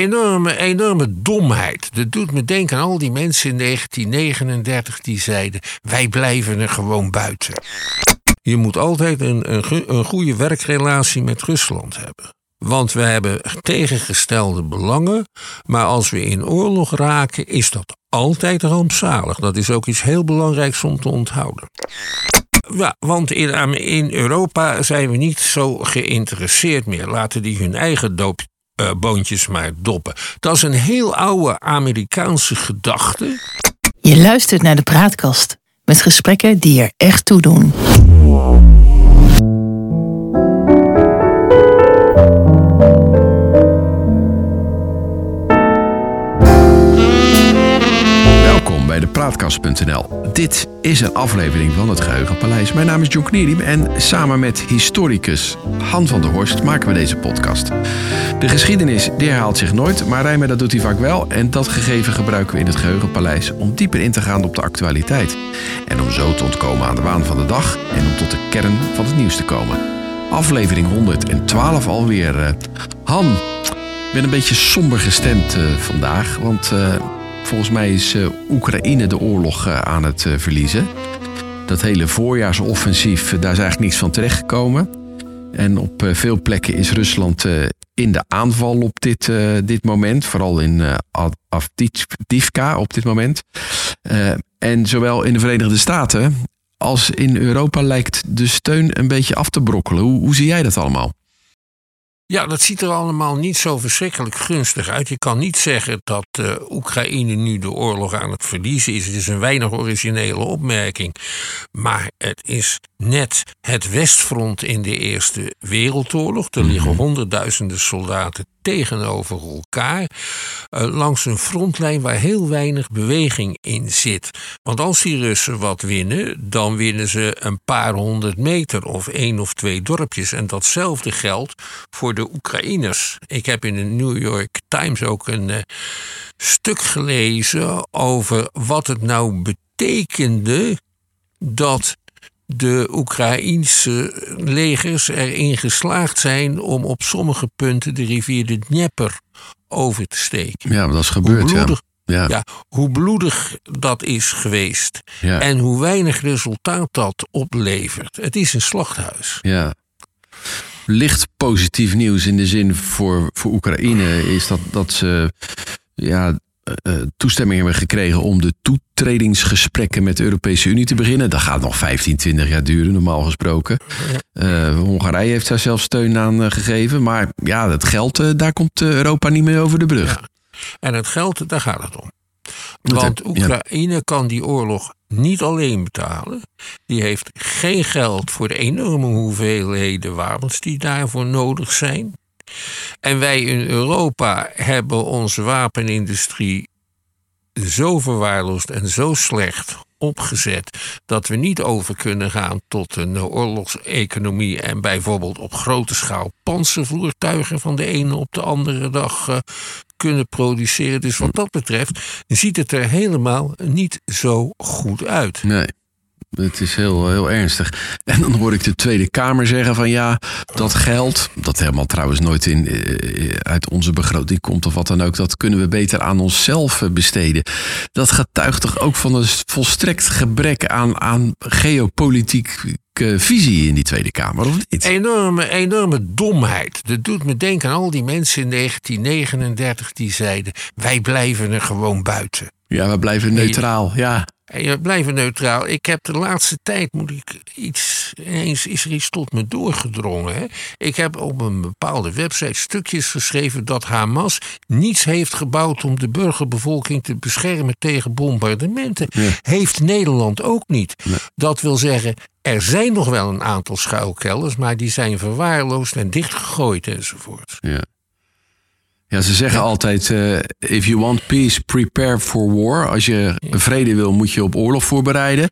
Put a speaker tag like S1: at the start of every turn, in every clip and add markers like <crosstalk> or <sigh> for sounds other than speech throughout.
S1: enorme, enorme domheid. Dat doet me denken aan al die mensen in 1939 die zeiden: wij blijven er gewoon buiten. Je moet altijd een, een, een goede werkrelatie met Rusland hebben. Want we hebben tegengestelde belangen, maar als we in oorlog raken, is dat altijd rampzalig. Dat is ook iets heel belangrijks om te onthouden. Ja, want in, in Europa zijn we niet zo geïnteresseerd meer. Laten die hun eigen doop, uh, boontjes maar doppen. Dat is een heel oude Amerikaanse gedachte.
S2: Je luistert naar de praatkast met gesprekken die er echt toe doen.
S3: bij de Praatkast.nl. Dit is een aflevering van het Geheugenpaleis. Mijn naam is John Knierim en samen met historicus Han van der Horst maken we deze podcast. De geschiedenis die herhaalt zich nooit, maar Rijmer dat doet hij vaak wel. En dat gegeven gebruiken we in het Geheugenpaleis om dieper in te gaan op de actualiteit. En om zo te ontkomen aan de waan van de dag en om tot de kern van het nieuws te komen. Aflevering 112 alweer. Uh, Han, ik ben een beetje somber gestemd uh, vandaag, want... Uh, Volgens mij is Oekraïne de oorlog aan het verliezen. Dat hele voorjaarsoffensief, daar is eigenlijk niets van terechtgekomen. En op veel plekken is Rusland in de aanval op dit, dit moment. Vooral in Avdivka op dit moment. en zowel in de Verenigde Staten als in Europa lijkt de steun een beetje af te brokkelen. Hoe, hoe zie jij dat allemaal?
S1: Ja, dat ziet er allemaal niet zo verschrikkelijk gunstig uit. Je kan niet zeggen dat uh, Oekraïne nu de oorlog aan het verliezen is. Het is een weinig originele opmerking. Maar het is net het Westfront in de Eerste Wereldoorlog. Er liggen mhm. honderdduizenden soldaten tegenover elkaar. Uh, langs een frontlijn waar heel weinig beweging in zit. Want als die Russen wat winnen, dan winnen ze een paar honderd meter of één of twee dorpjes. En datzelfde geldt voor de Oekraïners. Ik heb in de New York Times ook een uh, stuk gelezen over wat het nou betekende dat de Oekraïense legers erin geslaagd zijn om op sommige punten de rivier de Dnieper over te steken.
S3: Ja, dat is gebeurd, ja.
S1: Ja. ja. hoe bloedig dat is geweest. Ja. En hoe weinig resultaat dat oplevert. Het is een slachthuis.
S3: Ja. Licht positief nieuws in de zin voor, voor Oekraïne is dat, dat ze ja, uh, toestemming hebben gekregen om de toetredingsgesprekken met de Europese Unie te beginnen. Dat gaat nog 15, 20 jaar duren, normaal gesproken. Uh, Hongarije heeft daar zelf steun aan gegeven. Maar ja, het geld, daar komt Europa niet meer over de brug. Ja.
S1: En het geld, daar gaat het om. Want Oekraïne kan die oorlog niet alleen betalen. Die heeft geen geld voor de enorme hoeveelheden wapens die daarvoor nodig zijn. En wij in Europa hebben onze wapenindustrie zo verwaarloosd en zo slecht opgezet dat we niet over kunnen gaan tot een oorlogseconomie en bijvoorbeeld op grote schaal panzervoertuigen van de ene op de andere dag uh, kunnen produceren. Dus wat dat betreft ziet het er helemaal niet zo goed uit.
S3: Nee. Het is heel, heel ernstig. En dan hoor ik de Tweede Kamer zeggen van ja, dat geld, dat helemaal trouwens nooit in, eh, uit onze begroting komt of wat dan ook, dat kunnen we beter aan onszelf besteden. Dat getuigt toch ook van een volstrekt gebrek aan, aan geopolitiek visie in die Tweede Kamer, of niet?
S1: Enorme, enorme domheid. Dat doet me denken aan al die mensen in 1939 die zeiden: wij blijven er gewoon buiten.
S3: Ja, we blijven neutraal, ja.
S1: En we blijven neutraal. Ik heb de laatste tijd, moet ik iets, ineens is er iets tot me doorgedrongen. Hè? Ik heb op een bepaalde website stukjes geschreven dat Hamas niets heeft gebouwd om de burgerbevolking te beschermen tegen bombardementen. Heeft Nederland ook niet. Dat wil zeggen, er zijn nog wel een aantal schuilkelders, maar die zijn verwaarloosd en dichtgegooid enzovoort.
S3: Ja. Ja, ze zeggen altijd: uh, if you want peace, prepare for war. Als je vrede wil, moet je op oorlog voorbereiden.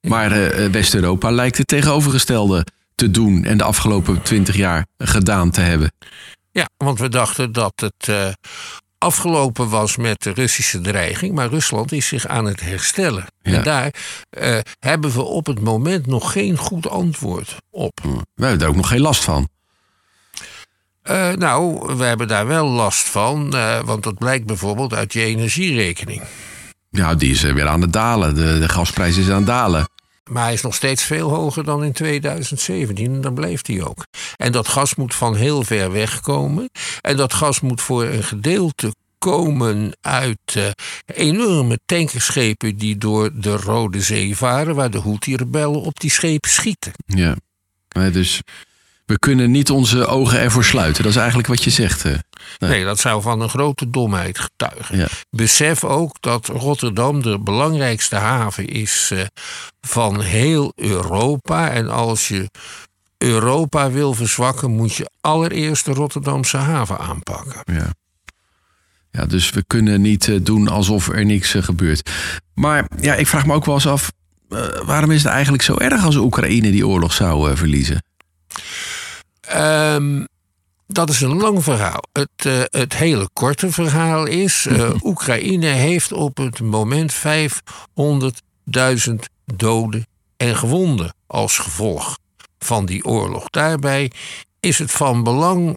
S3: Maar uh, West-Europa lijkt het tegenovergestelde te doen en de afgelopen twintig jaar gedaan te hebben.
S1: Ja, want we dachten dat het uh, afgelopen was met de Russische dreiging, maar Rusland is zich aan het herstellen. Ja. En daar hebben we op het moment nog geen goed antwoord op.
S3: We hebben er ook nog geen last van.
S1: Uh, nou, we hebben daar wel last van, uh, want dat blijkt bijvoorbeeld uit je energierekening.
S3: Ja, die is weer aan het dalen. De, de gasprijs is aan het dalen.
S1: Maar hij is nog steeds veel hoger dan in 2017 en dan blijft hij ook. En dat gas moet van heel ver weg komen. En dat gas moet voor een gedeelte komen uit uh, enorme tankerschepen die door de Rode Zee varen, waar de Houthi-rebellen op die schepen schieten.
S3: Ja, dus we kunnen niet onze ogen ervoor sluiten. Dat is eigenlijk wat je zegt. Nee.
S1: nee, dat zou van een grote domheid getuigen. Ja. Besef ook dat Rotterdam de belangrijkste haven is uh, van heel Europa. En als je Europa wil verzwakken, moet je allereerst de Rotterdamse haven aanpakken.
S3: Ja. Ja, dus we kunnen niet uh, doen alsof er niks gebeurt. Maar ja, ik vraag me ook wel eens af, waarom is het eigenlijk zo erg als Oekraïne die oorlog zou verliezen?
S1: Um, dat is een lang verhaal. Het, uh, het hele korte verhaal is: uh, <laughs> Oekraïne heeft op het moment 500.000 doden en gewonden als gevolg van die oorlog. Daarbij is het van belang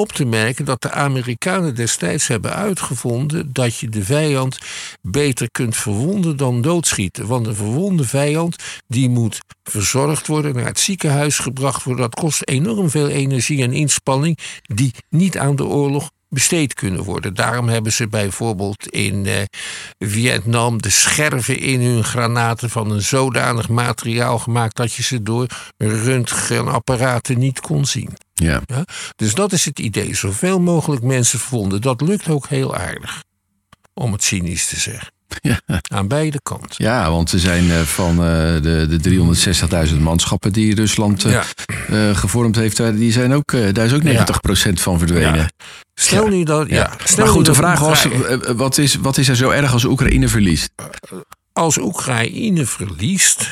S1: op te merken dat de Amerikanen destijds hebben uitgevonden dat je de vijand beter kunt verwonden dan doodschieten. Want een verwonde vijand die moet verzorgd worden, naar het ziekenhuis gebracht worden. Dat kost enorm veel energie en inspanning die niet aan de oorlog besteed kunnen worden. Daarom hebben ze bijvoorbeeld in eh, Vietnam de scherven in hun granaten van een zodanig materiaal gemaakt dat je ze door röntgenapparaten niet kon zien.
S3: Ja.
S1: ja. Dus dat is het idee. Zoveel mogelijk mensen verwonden. Dat lukt ook heel aardig. Om het cynisch te zeggen. Ja. Aan beide kanten.
S3: Ja, want ze zijn eh, van uh, de, de 360.000 manschappen die Rusland ja. gevormd heeft, die zijn ook, daar is ook 90% ja. van verdwenen.
S1: Stel nu dat. Ja.
S3: Stel maar goed, de vraag was: wat is, wat is er zo erg als Oekraïne verliest?
S1: Als Oekraïne verliest,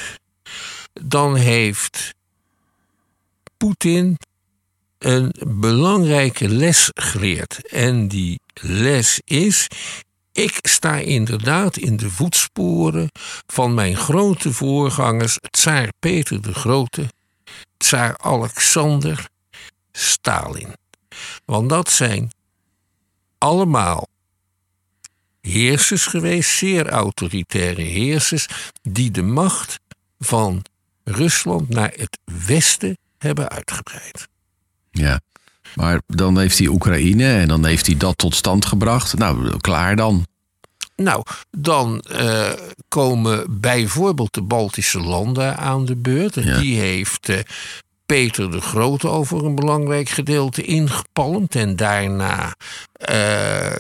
S1: dan heeft Poetin een belangrijke les geleerd. En die les is: ik sta inderdaad in de voetsporen van mijn grote voorgangers, tsaar Peter de Grote, tsaar Alexander, Stalin. Want dat zijn allemaal heersers geweest, zeer autoritaire heersers, die de macht van Rusland naar het westen hebben uitgebreid.
S3: Ja, maar dan heeft hij Oekraïne en dan heeft hij dat tot stand gebracht. Nou, klaar dan.
S1: Nou, dan uh, komen bijvoorbeeld de Baltische landen aan de beurt. En die heeft uh, Peter de Grote over een belangrijk gedeelte ingepalmd. En daarna uh,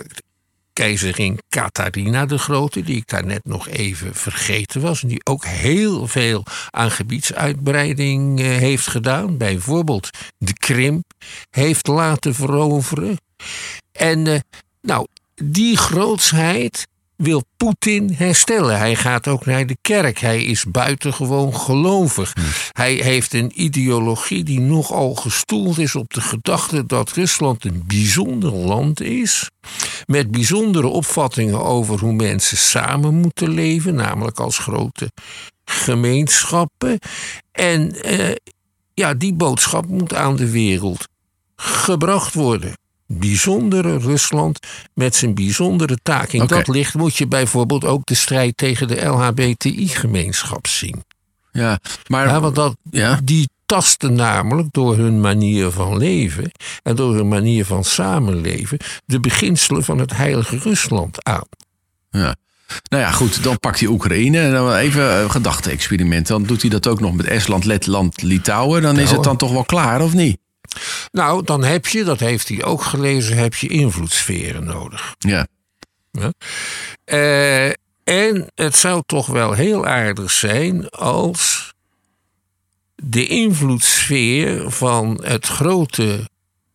S1: keizerin Catharina de Grote, die ik daar net nog even vergeten was. En die ook heel veel aan gebiedsuitbreiding heeft gedaan. Bijvoorbeeld de Krim heeft laten veroveren. En nou, die grootsheid wil Poetin herstellen. Hij gaat ook naar de kerk. Hij is buitengewoon gelovig. Hm. Hij heeft een ideologie die nogal gestoeld is op de gedachte dat Rusland een bijzonder land is. Met bijzondere opvattingen over hoe mensen samen moeten leven, namelijk als grote gemeenschappen. En eh, ja, die boodschap moet aan de wereld gebracht worden bijzondere Rusland met zijn bijzondere taak. In dat licht moet je bijvoorbeeld ook de strijd tegen de LHBTI-gemeenschap zien.
S3: Ja, maar
S1: ja, want dat, ja? die tasten namelijk door hun manier van leven en door hun manier van samenleven de beginselen van het heilige Rusland aan.
S3: Ja. Nou ja, goed, dan pakt hij Oekraïne. En dan even een gedachte-experiment. Dan doet hij dat ook nog met Estland, Letland, Litouwen. Dan is het dan toch wel klaar, of niet?
S1: Nou, dan heb je, dat heeft hij ook gelezen, heb je invloedssferen nodig.
S3: Ja.
S1: ja? Uh, en het zou toch wel heel aardig zijn als de invloedssfeer van het grote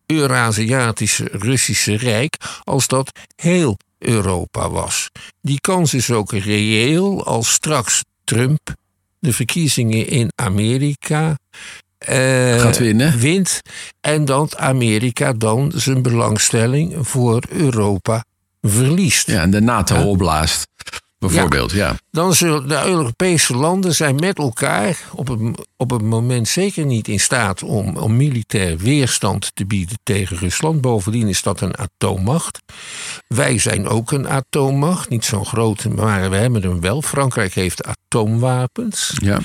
S1: Eurasiatische Russische Rijk, als dat heel Europa was. Die kans is ook reëel als straks Trump de verkiezingen in Amerika
S3: uh, Gaat winnen.
S1: wint. En dat Amerika dan zijn belangstelling voor Europa verliest.
S3: Ja, en de NATO opblaast. bijvoorbeeld. Ja.
S1: Dan zullen de Europese landen zijn met elkaar op het, op het moment zeker niet in staat om, om militair weerstand te bieden tegen Rusland. Bovendien is dat een atoommacht. Wij zijn ook een atoommacht, niet zo'n grote, maar we hebben hem wel. Frankrijk heeft atoomwapens.
S3: Ja.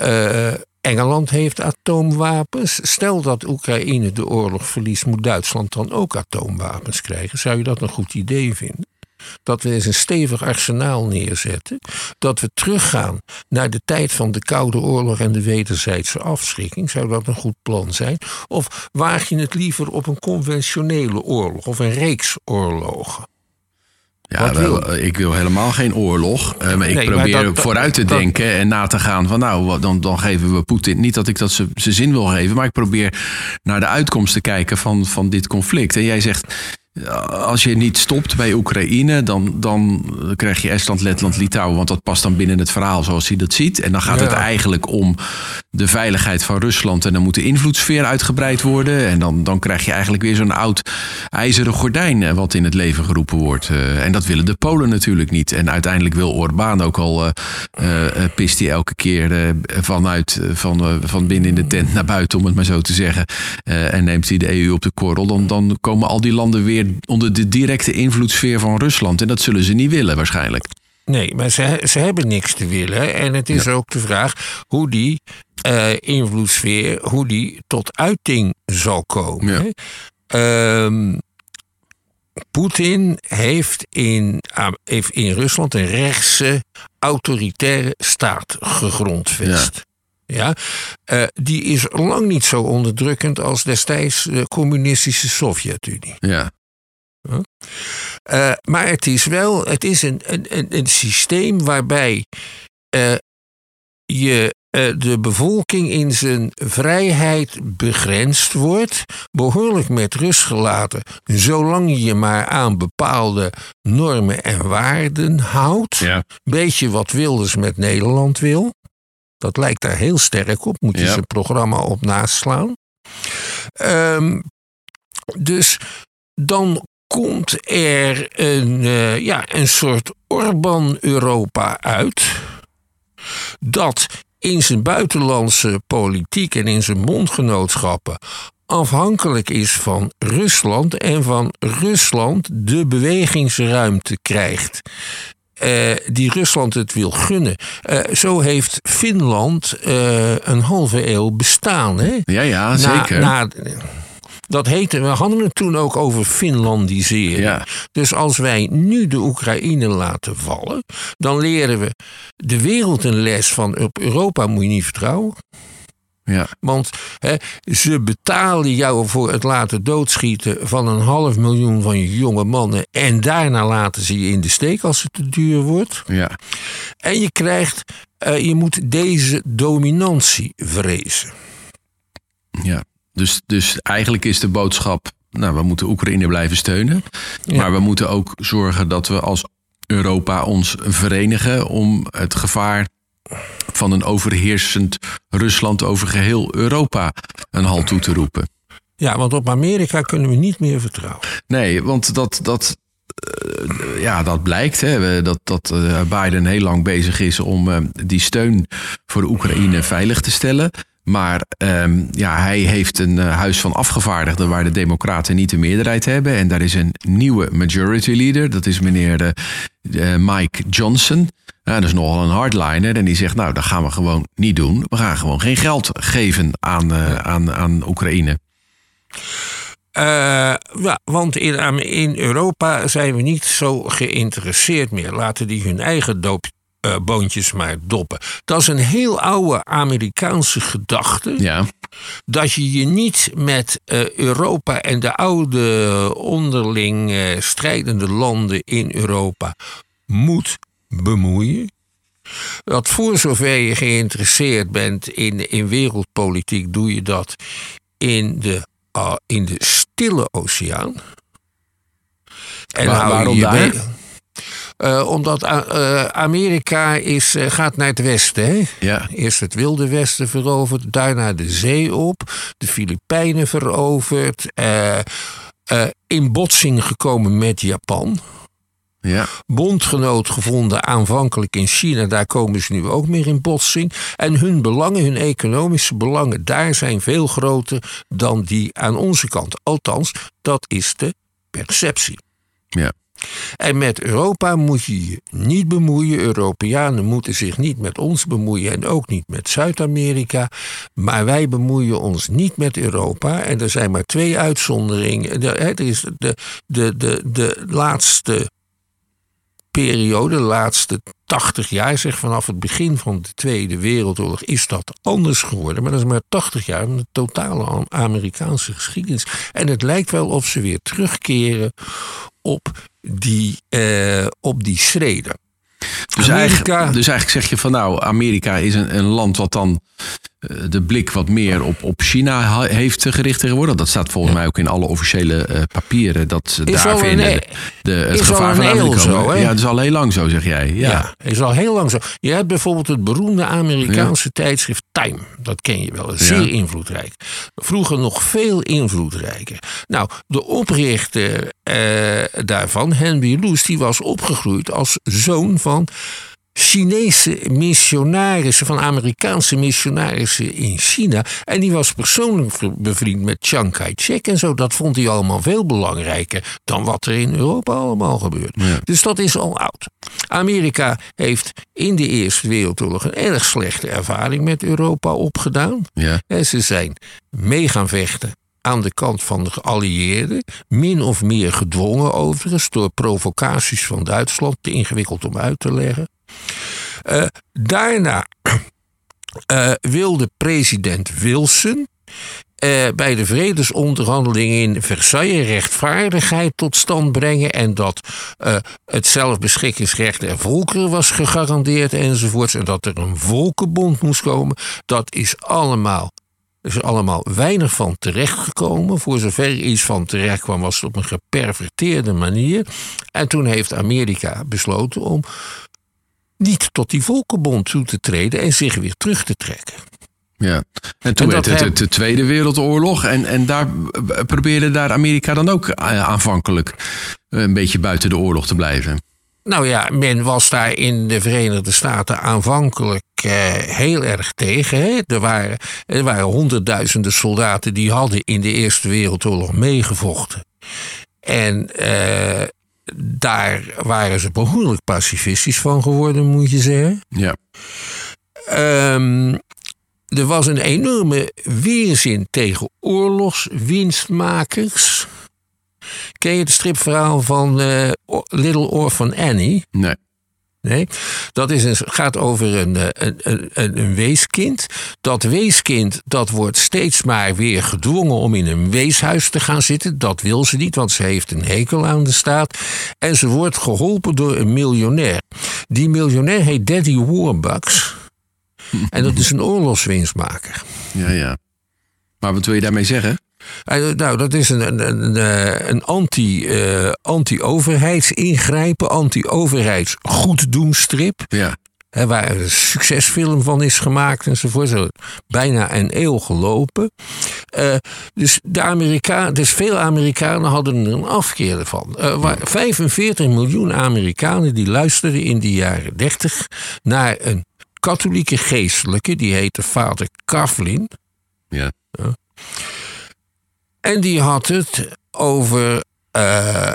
S1: Uh, Engeland heeft atoomwapens. Stel dat Oekraïne de oorlog verliest, moet Duitsland dan ook atoomwapens krijgen? Zou je dat een goed idee vinden? Dat we eens een stevig arsenaal neerzetten. Dat we teruggaan naar de tijd van de Koude Oorlog en de wederzijdse afschrikking. Zou dat een goed plan zijn? Of waag je het liever op een conventionele oorlog of een reeks oorlogen?
S3: Ja, wel, ik wil helemaal geen oorlog. Uh, maar ik probeer vooruit te denken en na te gaan van nou, dan, dan geven we Poetin. Niet dat ik dat zijn zin wil geven, maar ik probeer naar de uitkomst te kijken van, van dit conflict. En jij zegt, als je niet stopt bij Oekraïne, dan, dan krijg je Estland, Letland, Litouwen. Want dat past dan binnen het verhaal zoals hij dat ziet. En dan gaat het eigenlijk om de veiligheid van Rusland. En dan moet de invloedssfeer uitgebreid worden. En dan, dan krijg je eigenlijk weer zo'n oud ijzeren gordijn eh, wat in het leven geroepen wordt. Eh, en dat willen de Polen natuurlijk niet. En uiteindelijk wil Orbán ook al, uh, pist hij elke keer vanuit, van, van binnen in de tent naar buiten, om het maar zo te zeggen. en neemt hij de EU op de korrel. Dan, dan komen al die landen weer onder de directe invloedssfeer van Rusland. En dat zullen ze niet willen waarschijnlijk.
S1: Nee, maar ze, ze hebben niks te willen. En het is ook de vraag hoe die uh, invloedssfeer, hoe die tot uiting zal komen. Ehm, Poetin heeft in, heeft in Rusland een rechtse autoritaire staat gegrondvest. Ja. Uh, die is lang niet zo onderdrukkend als destijds de communistische Sovjet-Unie.
S3: Ja.
S1: Uh, maar het is wel het is een, een, een systeem waarbij uh, je uh, de bevolking in zijn vrijheid begrensd wordt, behoorlijk met rust gelaten, zolang je je maar aan bepaalde normen en waarden houdt.
S3: Ja.
S1: Beetje wat Wilders met Nederland wil. Dat lijkt daar heel sterk op, moet je ja. zijn programma op naslaan. Um, dus dan komt er een, uh, ja, een soort Orban-Europa uit. Dat in zijn buitenlandse politiek en in zijn bondgenootschappen afhankelijk is van Rusland en van Rusland de bewegingsruimte krijgt. Uh, die Rusland het wil gunnen. Uh, zo heeft Finland uh, een halve eeuw bestaan. Hè?
S3: Ja, ja, zeker.
S1: Na, dat heette, we hadden het toen ook over Finlandisering.
S3: Ja.
S1: Dus als wij nu de Oekraïne laten vallen, dan leren we de wereld een les van op Europa moet je niet vertrouwen.
S3: Ja.
S1: Want hè, ze betalen jou voor het laten doodschieten van een half miljoen van je jonge mannen. En daarna laten ze je in de steek als het te duur wordt.
S3: Ja.
S1: En je krijgt, uh, je moet deze dominantie vrezen.
S3: Ja. Dus, dus eigenlijk is de boodschap, nou, we moeten Oekraïne blijven steunen. Ja. Maar we moeten ook zorgen dat we als Europa ons verenigen om het gevaar van een overheersend Rusland over geheel Europa een halt toe te roepen.
S1: Ja, want op Amerika kunnen we niet meer vertrouwen.
S3: Nee, want dat, dat, uh, ja, dat blijkt. Hè, dat, dat uh, Biden heel lang bezig is om uh, die steun voor de Oekraïne veilig te stellen. Maar um, ja, hij heeft een uh, huis van afgevaardigden waar de Democraten niet de meerderheid hebben. En daar is een nieuwe majority leader. Dat is meneer uh, uh, Mike Johnson. dat is nogal een hardliner. En die zegt, nou, dat gaan we gewoon niet doen. We gaan gewoon geen geld geven aan, aan, aan Oekraïne.
S1: ja, want in, in Europa zijn we niet zo geïnteresseerd meer. Laten die hun eigen doop uh, boontjes maar doppen. Dat is een heel oude Amerikaanse gedachte.
S3: Ja.
S1: Dat je je niet met uh, Europa en de oude onderling uh, strijdende landen in Europa moet bemoeien. Dat voor zover je geïnteresseerd bent in, in wereldpolitiek, doe je dat in de, in de stille oceaan.
S3: En Waar, waarom je daar?
S1: Uh, omdat uh, Amerika is, uh, gaat naar het westen. Hè?
S3: Ja.
S1: Eerst het Wilde Westen veroverd, daarna de zee op, de Filipijnen veroverd, in botsing gekomen met Japan.
S3: Ja.
S1: Bondgenoot gevonden aanvankelijk in China, daar komen ze nu ook meer in botsing. En hun belangen, hun economische belangen, daar zijn veel groter dan die aan onze kant. Althans, dat is de perceptie.
S3: Ja.
S1: En met Europa moet je je niet bemoeien. Europeanen moeten zich niet met ons bemoeien en ook niet met Zuid-Amerika. Maar wij bemoeien ons niet met Europa. En er zijn maar twee uitzonderingen. Er is de, de, de, de laatste periode, de laatste 80 jaar, zeg vanaf het begin van de Tweede Wereldoorlog, is dat anders geworden. Maar dat is maar 80 jaar van de totale Amerikaanse geschiedenis. En het lijkt wel of ze weer terugkeren op die, uh, op die schreden.
S3: Dus, eigenlijk, dus eigenlijk zeg je van nou, Amerika is een, een land wat dan eh, de blik wat meer op, op China heeft gericht tegenwoordig. Dat staat volgens mij ook in alle officiële uh, papieren. Dat
S1: is
S3: daar vinden
S1: e-
S3: de, het gevaar van Amerika.
S1: Zo,
S3: ja, dat is al heel lang zo, zeg jij. Ja. ja,
S1: is al heel lang zo. Je hebt bijvoorbeeld het beroemde Amerikaanse tijdschrift Time. Dat ken je wel. Zeer invloedrijk. Vroeger nog veel invloedrijker. Nou, de oprichter uh, daarvan, Henry Luce, die was opgegroeid als zoon van Chinese missionarissen, van Amerikaanse missionarissen in China. En die was persoonlijk bevriend met Chiang Kai-shek en zo. Dat vond hij allemaal veel belangrijker dan wat er in Europa allemaal gebeurt. Dus dat is al oud. Amerika heeft in de Eerste Wereldoorlog een erg slechte ervaring met Europa opgedaan.
S3: Ja.
S1: En ze zijn mee gaan vechten aan de kant van de geallieerden, min of meer gedwongen overigens door provocaties van Duitsland, te ingewikkeld om uit te leggen. Uh, daarna uh, wilde president Wilson uh, bij de vredesonderhandelingen in Versailles rechtvaardigheid tot stand brengen en dat het zelfbeschikkingsrecht der volkeren was gegarandeerd enzovoorts en dat er een volkenbond moest komen. Dat is allemaal er is allemaal weinig van terechtgekomen. Voor zover iets van terecht kwam, was het op een geperverteerde manier. En toen heeft Amerika besloten om niet tot die volkenbond toe te treden en zich weer terug te trekken.
S3: Ja, en toen werd het de Tweede Wereldoorlog en, en daar probeerde daar Amerika dan ook eh, aanvankelijk een beetje buiten de oorlog te blijven.
S1: Nou ja, men was daar in de Verenigde Staten aanvankelijk eh, heel erg tegen. Hè? Er, waren, er waren honderdduizenden soldaten die hadden in de Eerste Wereldoorlog meegevochten. En eh, daar waren ze behoorlijk pacifistisch van geworden, moet je zeggen.
S3: Ja.
S1: Um, er was een enorme weerzin tegen oorlogswinstmakers. Ken je het stripverhaal van uh, Little Orphan Annie?
S3: Nee.
S1: Nee, dat is een, gaat over een, eh, een, een, een, weeskind. Dat weeskind dat wordt steeds maar weer gedwongen om in een weeshuis te gaan zitten. Dat wil ze niet, want ze heeft een hekel aan de staat. En ze wordt geholpen door een miljonair. Die miljonair heet Daddy Warbucks. en dat is een <laughs> oorlogswinstmaker.
S3: Ja, ja. Maar wat wil je daarmee zeggen?
S1: Eh, nou, dat is een, een, een, eh, een anti, uh, anti-overheidsingrijpen, anti-overheidsgoeddoenstrip.
S3: Ja.
S1: Hè, waar een succesfilm van is gemaakt enzovoort. Zo, bijna een eeuw gelopen. Uh, dus, de Amerika dus veel Amerikanen hadden er een afkeer ervan. Uh, 45 miljoen Amerikanen die luisterden in de jaren 30 naar een katholieke geestelijke, die heette vader Kavlin.
S3: Ja.
S1: En die had het over uh,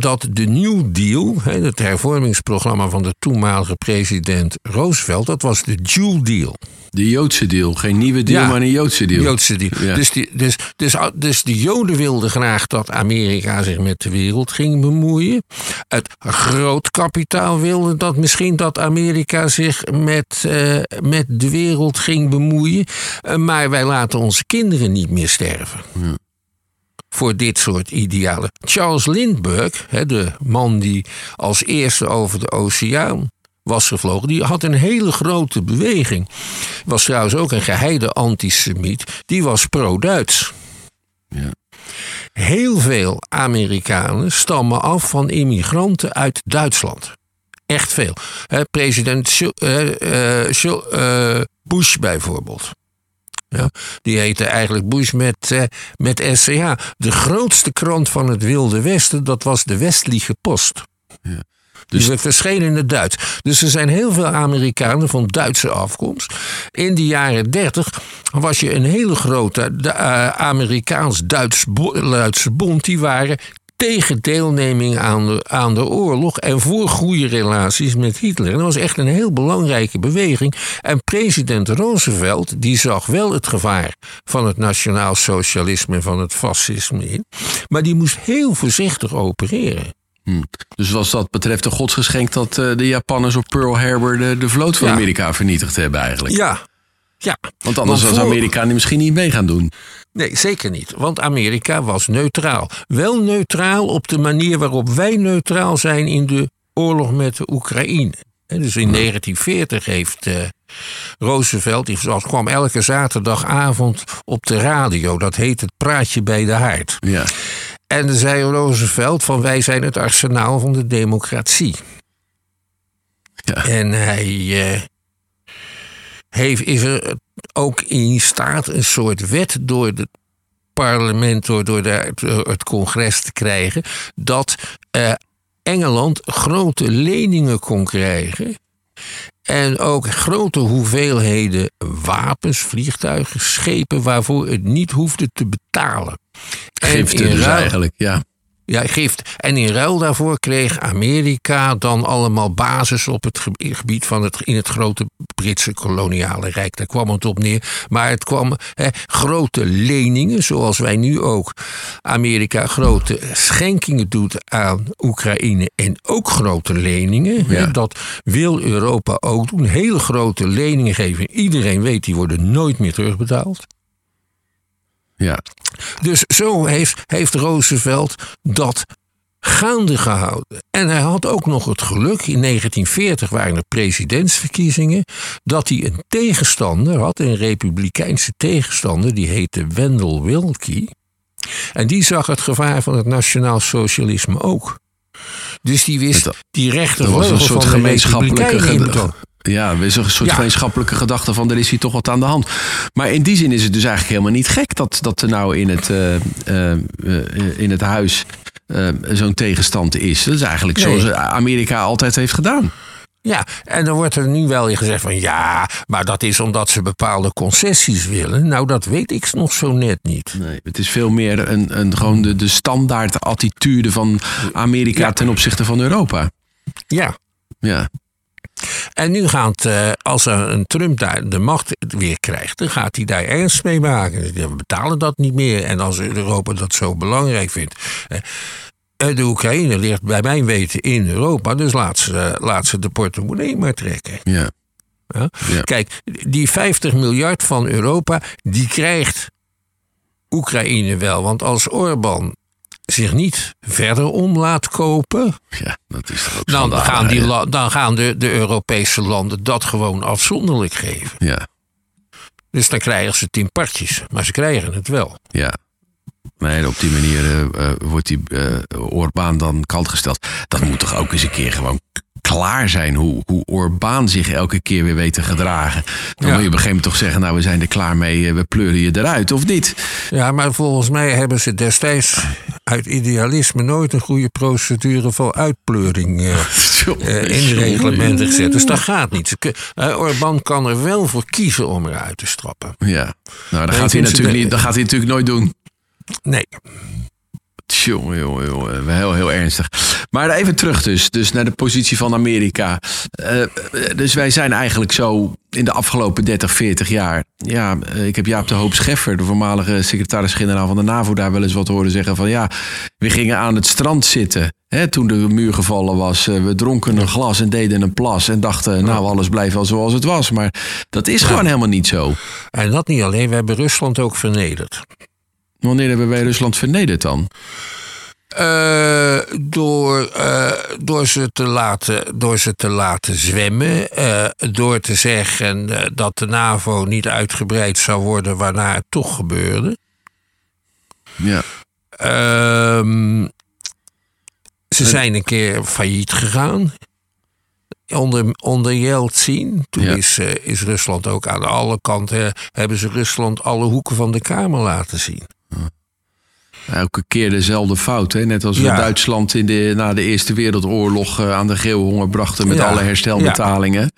S1: dat de New Deal, het hervormingsprogramma van de toenmalige president Roosevelt, dat was de Jew Deal.
S3: De Joodse deal. Geen nieuwe deal, maar een Joodse deal.
S1: Joodse deal. Ja. Dus, die, dus, dus, dus de Joden wilden graag dat Amerika zich met de wereld ging bemoeien. Het grootkapitaal wilde dat misschien dat Amerika zich met, uh, met de wereld ging bemoeien. Uh, maar wij laten onze kinderen niet meer sterven.
S3: Ja
S1: voor dit soort idealen. Charles Lindbergh, de man die als eerste over de oceaan was gevlogen, die had een hele grote beweging. Was trouwens ook een geheide antisemiet. Die was pro-Duits.
S3: Ja.
S1: Heel veel Amerikanen stammen af van immigranten uit Duitsland. Echt veel. president uh, Bush bijvoorbeeld. Ja, die heette eigenlijk Bush met, uh, met SCH. De grootste krant van het Wilde Westen, dat was de Westliche Post. Dus die verschenen in het Duits. Dus er zijn heel veel Amerikanen van Duitse afkomst. In de jaren 30 was je een hele grote uh, Amerikaans-Duitse bond. Die waren tegen deelneming aan de, aan de oorlog en voor goede relaties met Hitler. En dat was echt een heel belangrijke beweging. En president Roosevelt die zag wel het gevaar van het nationaal socialisme en van het fascisme in. Maar die moest heel voorzichtig opereren.
S3: Hmm. Dus was dat betreft een godsgeschenk dat uh, de Japanners op Pearl Harbor de, de vloot van Amerika vernietigd hebben eigenlijk?
S1: Ja. Ja.
S3: Want anders was Amerika misschien niet mee gaan doen.
S1: Nee, zeker niet. Want Amerika was neutraal. Wel neutraal op de manier waarop wij neutraal zijn in de oorlog met de Oekraïne. Dus in 1940 heeft uh, Roosevelt, die kwam elke zaterdagavond op de radio. Dat heet het praatje bij de haard.
S3: Ja.
S1: En dan zei Roosevelt van wij zijn het arsenaal van de democratie.
S3: Ja.
S1: En hij uh, heeft, is er ook in staat een soort wet door het parlement, door, door de, het congres te krijgen, dat uh, Engeland grote leningen kon krijgen. En ook grote hoeveelheden wapens, vliegtuigen, schepen waarvoor het niet hoefde te betalen.
S3: Giften dus eigenlijk, ja.
S1: Ja, gift. En in ruil daarvoor kreeg Amerika dan allemaal basis op het gebied van het, in het grote Britse koloniale rijk. Daar kwam het op neer. Maar het kwam grote leningen, zoals wij nu ook Amerika grote schenkingen doet aan Oekraïne. En ook grote leningen. Hè, dat wil Europa ook doen. Hele grote leningen geven. Iedereen weet, die worden nooit meer terugbetaald.
S3: Ja.
S1: Dus zo heeft, heeft Roosevelt dat gaande gehouden. En hij had ook nog het geluk, in 1940 waren er presidentsverkiezingen, dat hij een tegenstander had, een republikeinse tegenstander, die heette Wendell Willkie. En die zag het gevaar van het nationaal socialisme ook. Dus die wist, die rechtervleugel van de republikeinen
S3: ja, er is een soort gemeenschappelijke gedachte van er is hier toch wat aan de hand. Maar in die zin is het dus eigenlijk helemaal niet gek dat, dat er nou in het, uh, uh, in het huis zo'n tegenstand is. Dat is eigenlijk nee. zoals Amerika altijd heeft gedaan.
S1: Ja, en dan wordt er nu wel weer gezegd van ja, maar dat is omdat ze bepaalde concessies willen. Nou, dat weet ik nog zo net niet.
S3: Nee, het is veel meer een, een, gewoon de, de standaard attitude van Amerika ja. ten opzichte van Europa.
S1: Ja.
S3: Ja.
S1: En nu gaat, uh, als er een Trump daar de macht weer krijgt, dan gaat hij daar ernst mee maken. We betalen dat niet meer. En als Europa dat zo belangrijk vindt. Uh, de Oekraïne ligt bij mijn weten in Europa, dus laat ze, laat ze de portemonnee maar trekken.
S3: Ja.
S1: Ja? ja. Kijk, die 50 miljard van Europa, die krijgt Oekraïne wel. Want als Orbán zich niet verder om laat kopen.
S3: Ja, dat is ook
S1: dan, gaan, die dan gaan de, de Europese landen dat gewoon afzonderlijk geven.
S3: Ja.
S1: Dus dan krijgen ze tien partjes, maar ze krijgen het wel.
S3: Ja. Nee, op die manier uh, wordt die uh, Orbaan dan kant gesteld. Dat moet toch ook eens een keer gewoon klaar zijn hoe, hoe Orbaan zich elke keer weer weet te gedragen. Dan ja. moet je op een gegeven moment toch zeggen, nou we zijn er klaar mee, we pleuren je eruit, of niet?
S1: Ja, maar volgens mij hebben ze destijds uit idealisme nooit een goede procedure voor uitpleuring <laughs> uh, in de reglementen gezet. Dus dat gaat niet. Uh, Orbán kan er wel voor kiezen om eruit te strappen.
S3: Ja, nou dat gaat, hij natuurlijk niet, dat gaat hij natuurlijk nooit doen.
S1: Nee.
S3: Jongen. Heel, heel ernstig. Maar even terug dus, dus naar de positie van Amerika. Uh, dus wij zijn eigenlijk zo in de afgelopen 30, 40 jaar. Ja, ik heb Jaap de Hoop Scheffer, de voormalige secretaris-generaal van de NAVO, daar wel eens wat horen zeggen van ja, we gingen aan het strand zitten. Hè, toen de muur gevallen was, we dronken een glas en deden een plas en dachten, nou, alles blijft wel zoals het was. Maar dat is gewoon helemaal niet zo.
S1: En dat niet alleen, we hebben Rusland ook vernederd.
S3: Wanneer hebben wij Rusland vernederd dan?
S1: Uh, door, uh, door, ze te laten, door ze te laten zwemmen. Uh, door te zeggen dat de NAVO niet uitgebreid zou worden, waarna het toch gebeurde.
S3: Ja.
S1: Ehm, ze zijn een keer failliet gegaan. Onder, onder Yeltsin. Toen ja. is, is Rusland ook aan alle kanten. hebben ze Rusland alle hoeken van de Kamer laten zien.
S3: Elke keer dezelfde fout. Hè? Net als we
S1: Ja.
S3: Duitsland in de, na de Eerste Wereldoorlog eh, aan de geelhonger brachten met
S1: Ja.
S3: alle herstelbetalingen.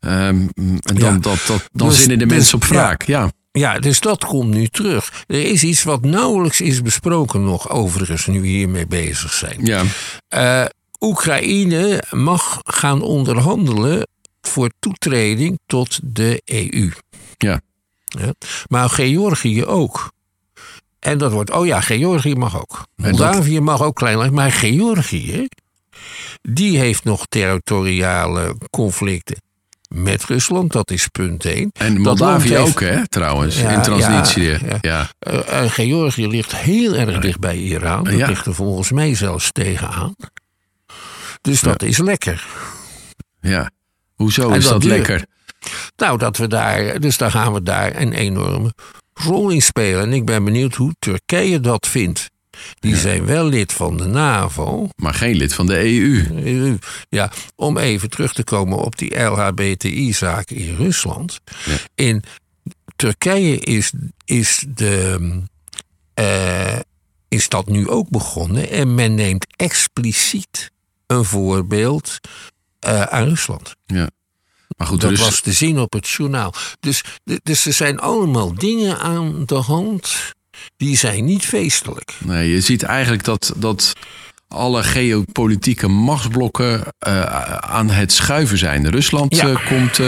S3: Ehm, en dan, dat, dat, dan
S1: Dus-
S3: zinnen de
S1: dus-
S3: mensen op wraak. Ja.
S1: Ja, dus dat komt nu terug. Er is iets wat nauwelijks is besproken nog, overigens, nu we hiermee bezig zijn.
S3: Ja.
S1: Eh, Oekraïne mag gaan onderhandelen voor toetreding tot de EU.
S3: Ja.
S1: Ja. Maar Georgië ook. En dat wordt, oh ja, Georgië mag ook. Moldavië mag ook klein, maar Georgië, die heeft nog territoriale conflicten met Rusland. Dat is punt één.
S3: En
S1: Dat
S3: Moldavië
S1: heeft-
S3: ook, hè, trouwens,
S1: Ja,
S3: in Transnistrië.
S1: ja. Eh, Georgië ligt heel erg dicht bij Iran. Dat ligt er volgens mij zelfs tegenaan. Dus dat is lekker.
S3: ja. Hoezo
S1: En
S3: is
S1: dat
S3: dat lekker?
S1: Nou, dat we daar, dus daar gaan we daar een enorme rol in spelen. En ik ben benieuwd hoe Turkije dat vindt. Die zijn wel lid van de NAVO.
S3: Maar geen lid van de EU.
S1: Ja, om even terug te komen op die LHBTI-zaak in Rusland.
S3: Ja.
S1: In Turkije is, is, de, eh, is dat nu ook begonnen. En men neemt expliciet een voorbeeld eh, aan Rusland.
S3: Ja. Maar goed,
S1: Dat
S3: Rus-
S1: was te zien op het journaal. Dus, dus er zijn allemaal dingen aan de hand. Die zijn niet feestelijk.
S3: Nee, je ziet eigenlijk dat, dat alle geopolitieke machtsblokken eh, aan het schuiven zijn. Rusland
S1: Ja.
S3: eh, komt eh,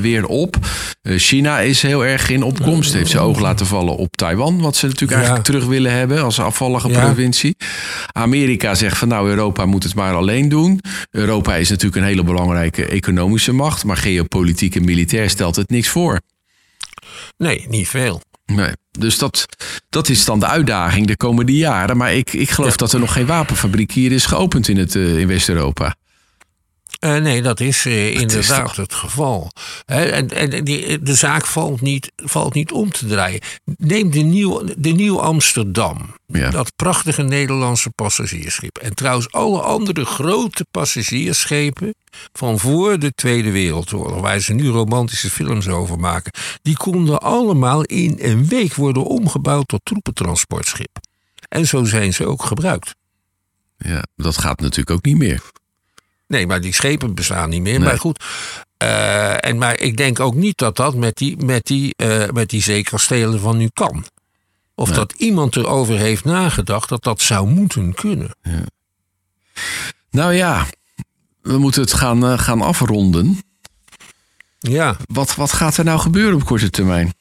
S3: weer op. China is heel erg in opkomst. Heeft zijn oog laten vallen op Taiwan. Wat ze natuurlijk
S1: Ja.
S3: eigenlijk terug willen hebben als afvallige
S1: Ja.
S3: provincie. Amerika zegt van nou Europa moet het maar alleen doen. Europa is natuurlijk een hele belangrijke economische macht. Maar geopolitiek en militair stelt het niks voor.
S1: Nee, niet veel.
S3: Nee. Dus dat, dat is dan de uitdaging de komende jaren. Maar ik, ik geloof
S1: Ja.
S3: dat er nog geen wapenfabriek hier is geopend in, het, eh, in West-Europa.
S1: Eh, nee, dat is eh, inderdaad het geval. En en die, de zaak valt niet, valt niet om te draaien. Neem de Nieuw, de Nieuw Amsterdam.
S3: Ja.
S1: Dat prachtige Nederlandse passagiersschip. En trouwens alle andere grote passagiersschepen van voor de Tweede Wereldoorlog, waar ze nu romantische films over maken, die konden allemaal in een week worden omgebouwd tot troepentransportschip. En zo zijn ze ook gebruikt.
S3: Ja, dat gaat natuurlijk ook niet meer.
S1: Nee, maar die schepen bestaan niet meer.
S3: Nee.
S1: Maar goed. eh, en, maar ik denk ook niet dat dat met die, met die, eh, met die zeekastelen van nu kan. Of dat iemand erover heeft nagedacht dat dat zou moeten kunnen.
S3: Nou ja, we moeten het gaan, eh, gaan afronden.
S1: Ja,
S3: Wat, wat gaat er nou gebeuren op korte termijn?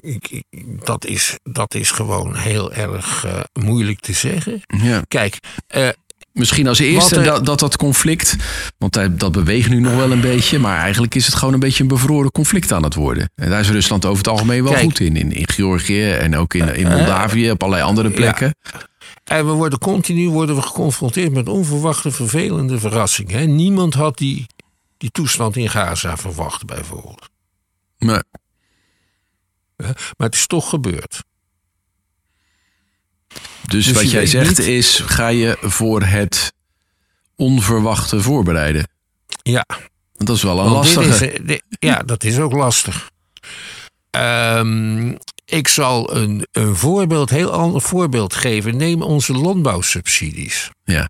S1: ik, ik- dat, is, dat is gewoon heel erg moeilijk te zeggen.
S3: Ja.
S1: Kijk,
S3: Misschien als eerste
S1: er-
S3: dat, dat dat conflict, want dat dat beweegt nu nog wel een beetje, maar eigenlijk is het gewoon een beetje een bevroren conflict aan het worden. En daar is Rusland over het algemeen wel
S1: Kijk.
S3: goed in. in. In Georgië en ook in, in Moldavië, op allerlei andere plekken.
S1: En we worden continu worden we geconfronteerd met onverwachte vervelende verrassingen. hè. Niemand had die, die toestand in Gaza verwacht, bijvoorbeeld.
S3: Maar,
S1: hè. Maar het is toch gebeurd.
S3: Dus,
S1: Dus
S3: wat jij zegt
S1: niet-
S3: is, ga je voor het onverwachte voorbereiden.
S1: Ja.
S3: Want dat is wel een
S1: Want
S3: lastige.
S1: is, ja, dat is ook lastig. Ehm, ik zal een, een voorbeeld, heel ander voorbeeld geven. Neem onze landbouwsubsidies.
S3: Ja.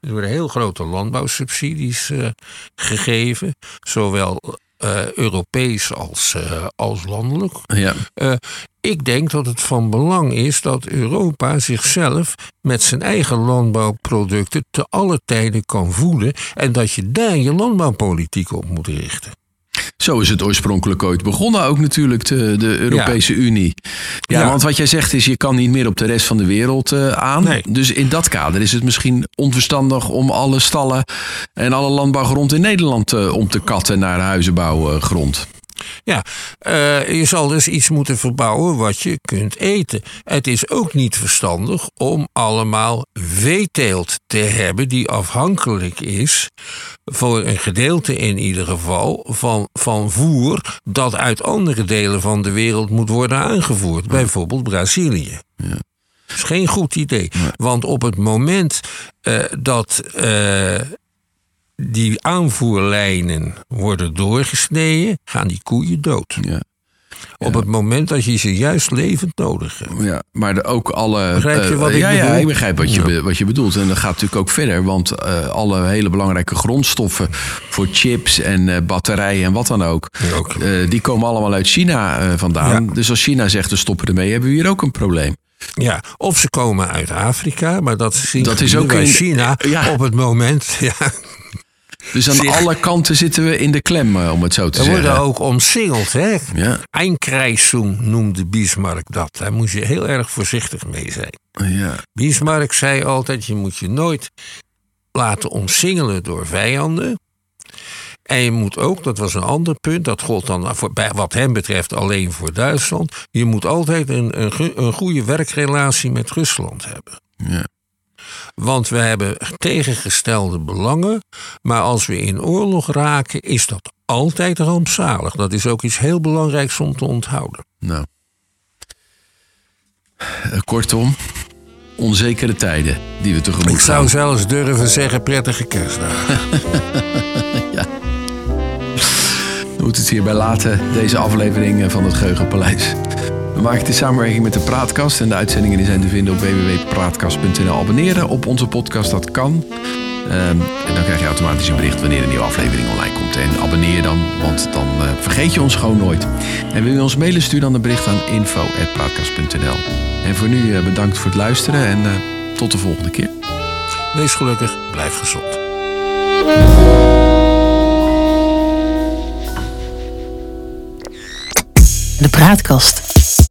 S1: Er worden heel grote landbouwsubsidies eh, gegeven, zowel eh, Europees als, eh, als landelijk.
S3: Ja.
S1: Eh, ik denk dat het van belang is dat Europa zichzelf met zijn eigen landbouwproducten te alle tijden kan voeden en dat je daar je landbouwpolitiek op moet richten.
S3: Zo is het oorspronkelijk ooit begonnen, ook natuurlijk de, de Europese Unie. Ja,
S1: Ja.
S3: want wat jij zegt is, je kan niet meer op de rest van de wereld eh, aan.
S1: Nee.
S3: Dus in dat kader is het misschien onverstandig om alle stallen en alle landbouwgrond in Nederland eh, om te katten naar huizenbouwgrond.
S1: Ja, eh, je zal dus iets moeten verbouwen wat je kunt eten. Het is ook niet verstandig om allemaal veeteelt te hebben die afhankelijk is, voor een gedeelte in ieder geval, van, van voer dat uit andere delen van de wereld moet worden aangevoerd. Bijvoorbeeld Brazilië. Dat is geen goed idee. Want op het moment eh, dat eh, die aanvoerlijnen worden doorgesneden, gaan die koeien dood.
S3: Ja.
S1: Op het moment dat je ze juist levend nodig hebt.
S3: Ja, maar ook alle.
S1: Begrijp je
S3: eh,
S1: wat ik
S3: ja, ja,
S1: bedoel?
S3: ik begrijp wat je, be- wat je bedoelt. En dat gaat natuurlijk ook verder. Want eh, alle hele belangrijke grondstoffen voor chips en eh, batterijen en wat dan ook.
S1: Ook.
S3: die komen allemaal uit China vandaan. Dus als China zegt we stoppen ermee, hebben we hier ook een probleem.
S1: Ja, of ze komen uit Afrika, maar dat zien
S3: Dat is ook in-
S1: China op het moment. <laughs> Ja,
S3: Dus aan
S1: Zich-
S3: alle kanten zitten we in de klem, eh, om het zo te
S1: we
S3: zeggen.
S1: worden ook omsingeld. Hè?
S3: Ja,
S1: noemde Bismarck dat. Daar moest je heel erg voorzichtig mee zijn.
S3: ja,
S1: Bismarck zei altijd: je moet je nooit laten omsingelen door vijanden. En je moet ook, dat was een ander punt, dat gold dan voor, bij, wat hem betreft alleen voor Duitsland. Je moet altijd een, een, een goede werkrelatie met Rusland hebben.
S3: ja.
S1: Want we hebben tegengestelde belangen. Maar als we in oorlog raken, is dat altijd rampzalig. Dat is ook iets heel belangrijks om te onthouden.
S3: Nou. Eh, Kortom, onzekere tijden die we tegemoet
S1: Ik zou zelfs durven zeggen prettige kerstdagen. <laughs>
S3: We moeten het hierbij laten, deze aflevering van het Geheugenpaleis. We maken het in samenwerking met de Praatkast. En de uitzendingen die zijn te vinden op www.praatkast.nl. Abonneren op onze podcast, dat kan. Ehm, en dan krijg je automatisch een bericht wanneer een nieuwe aflevering online komt. En abonneer dan, want dan eh, vergeet je ons gewoon nooit. En wil je ons mailen, stuur dan een bericht aan info.praatkast.nl. En voor nu eh, bedankt voor het luisteren en eh, tot de volgende keer.
S1: Wees gelukkig, blijf gezond.
S2: De Praatkast.